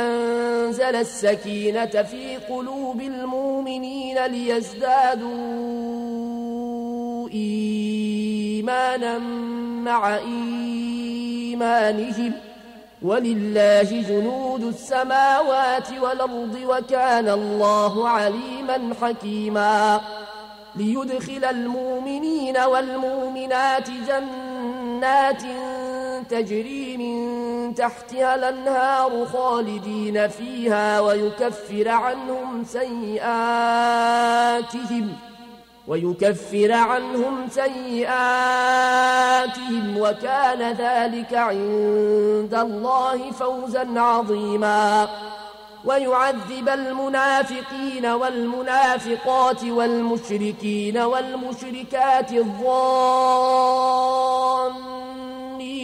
أنزل السكينة في قلوب المؤمنين ليزدادوا إيمانا مع إيمانهم. ولله جنود السماوات والأرض وكان الله عليما حكيما. ليدخل المؤمنين والمؤمنات جنات تجري من تحتها الأنهار خالدين فيها ويكفر عنهم سيئاتهم ويكفر عنهم سيئاتهم وكان ذلك عند الله فوزا عظيما. ويعذب المنافقين والمنافقات والمشركين والمشركات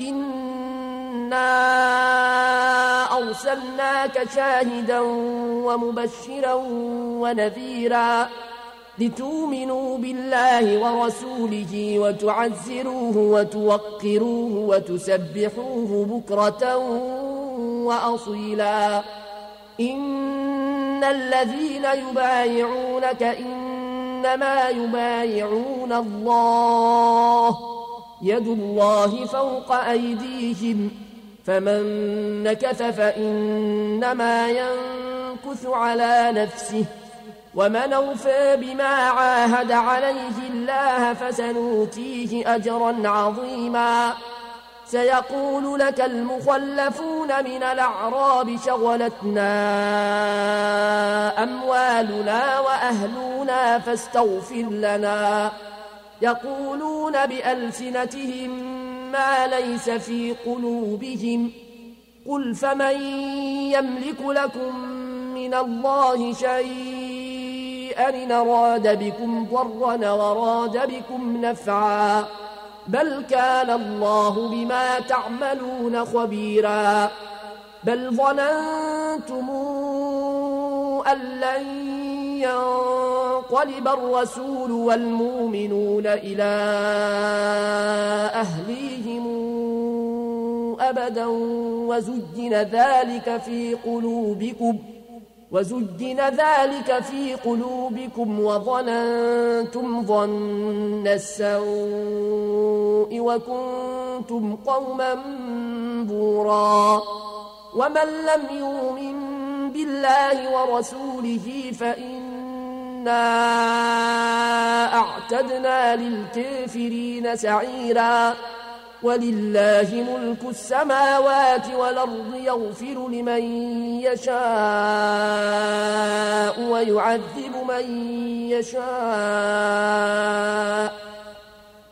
إنا أرسلناك شاهدا ومبشرا ونذيرا لتؤمنوا بالله ورسوله وتعزروه وتوقروه وتسبحوه بكرة وأصيلا. إن الذين يبايعونك إنما يبايعون الله يد الله فوق أيديهم فمن نكث فإنما ينكث على نفسه ومن أوفى بما عاهد عليه الله فسنوتيه أجرا عظيما. سيقول لك المخلفون من الأعراب شغلتنا أموالنا وأهلنا فاستغفر لنا. يقولون بألسنتهم ما ليس في قلوبهم. قل فمن يملك لكم من الله شيئا إن أراد بكم ضرا وراد بكم نفعا. بل كان الله بما تعملون خبيرا. بل ظننتم أن لن ينقلب الرسول والمؤمنون إلى أهليهم أبدا وزجن ذلك في قلوبكم وزجن ذلك في قلوبكم وظننتم ظن السوء وكنتم قوما بورا ومن لم يؤمن بالله ورسوله فإنا أعتدنا للكافرين سعيرا ولله ملك السماوات والأرض يغفر لمن يشاء ويعذب من يشاء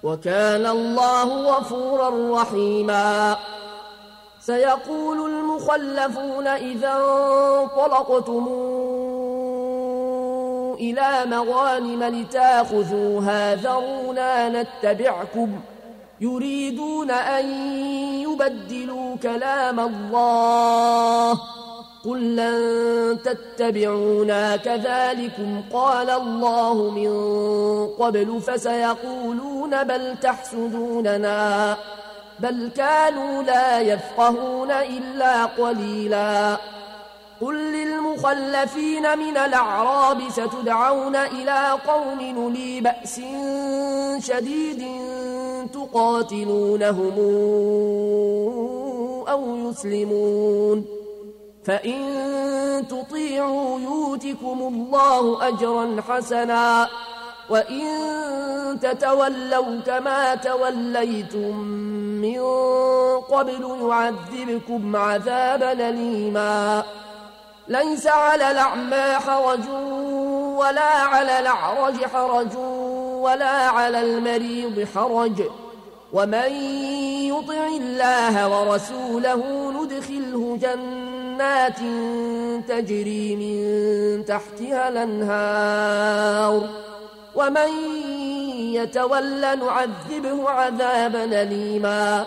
وكان الله غفورا رحيما سيقول المخلفون إذا انطلقتم إلى مغانم لتأخذوها ذرونا نتبعكم يريدون أن يبدلوا كلام الله قل لن تتبعونا كذلكم قال الله من قبل فسيقولون بل تحسدوننا بل كانوا لا يفقهون إلا قليلا قل للمخلفين من الأعراب ستدعون إلى قوم نلي بأس شديد تقاتلونهم أو يسلمون. فإن تطيعوا يوتكم الله أجرا حسنا وإن تتولوا كما توليتم من قبل يعذبكم عذابا أليما. ليس على الأعمى حرج ولا على الأعرج حرج ولا على المريض حرج. ومن يطع الله ورسوله ندخله جنات تجري من تحتها الأنهار. ومن يتول نعذبه عذابا أليما.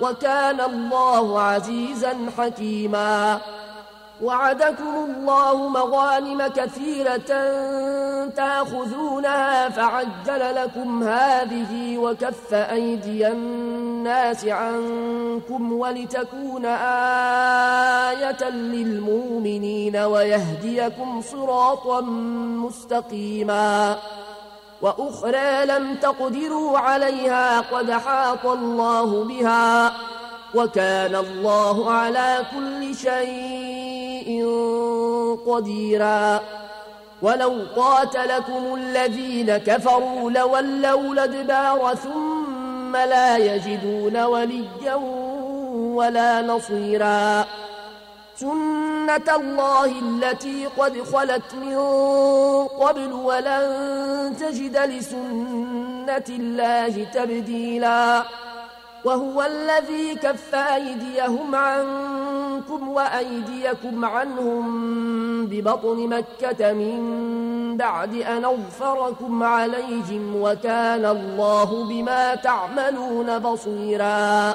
وكان الله عزيزا حكيما. وعدكم الله مغانم كثيرة تأخذونها فعجل لكم هذه وكف أيدي الناس عنكم ولتكون آية للمؤمنين ويهديكم صراطا مستقيما. وأخرى لم تقدروا عليها قد حاط الله بها وكان الله على كل شيء قديرا ولو قاتلكم الذين كفروا لولوا الأدبار ثم لا يجدون وليا ولا نصيرا سنة الله التي قد خلت من قبل ولن تجد لسنة الله تبديلا وهو الذي كف أيديهم عنكم وأيديكم عنهم ببطن مكة من بعد أن أغفركم عليهم وكان الله بما تعملون بصيراً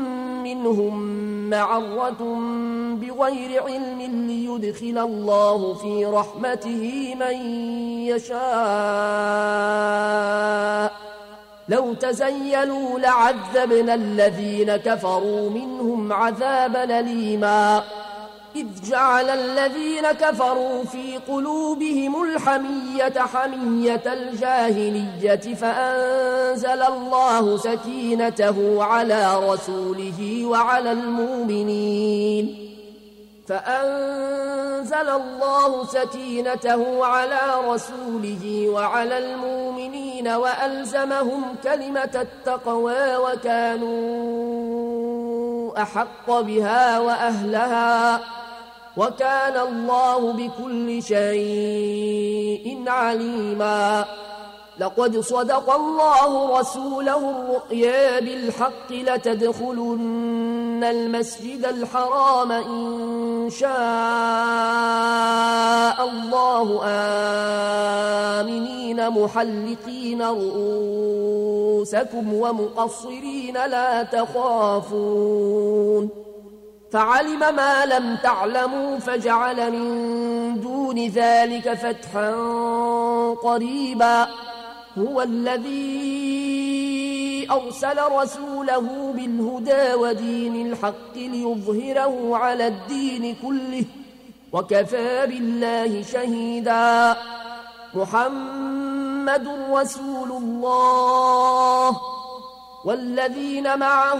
منهم معرة بغير علم ليدخل الله في رحمته من يشاء. لو تزيلوا لعذبنا الذين كفروا منهم عذابا أليماً. إذ جعل الذين كفروا في قلوبهم الحمية حمية الجاهلية فأنزل الله سكينته على رسوله وعلى المؤمنين فأنزل الله سكينته على رسوله وعلى المؤمنين وألزمهم كلمة التقوى وكانوا أحق بها وأهلها وكان الله بكل شيء عليما. لقد صدق الله رسوله الرؤيا بالحق لتدخلن المسجد الحرام إن شاء الله. آمنين محلقين رؤوسكم ومقصرين لا تخافون. فعلم ما لم تعلموا فجعل من دون ذلك فتحا قريبا. هو الذي أرسل رسوله بالهدى ودين الحق ليظهره على الدين كله وكفى بالله شهيدا. محمد رسول الله والذين معه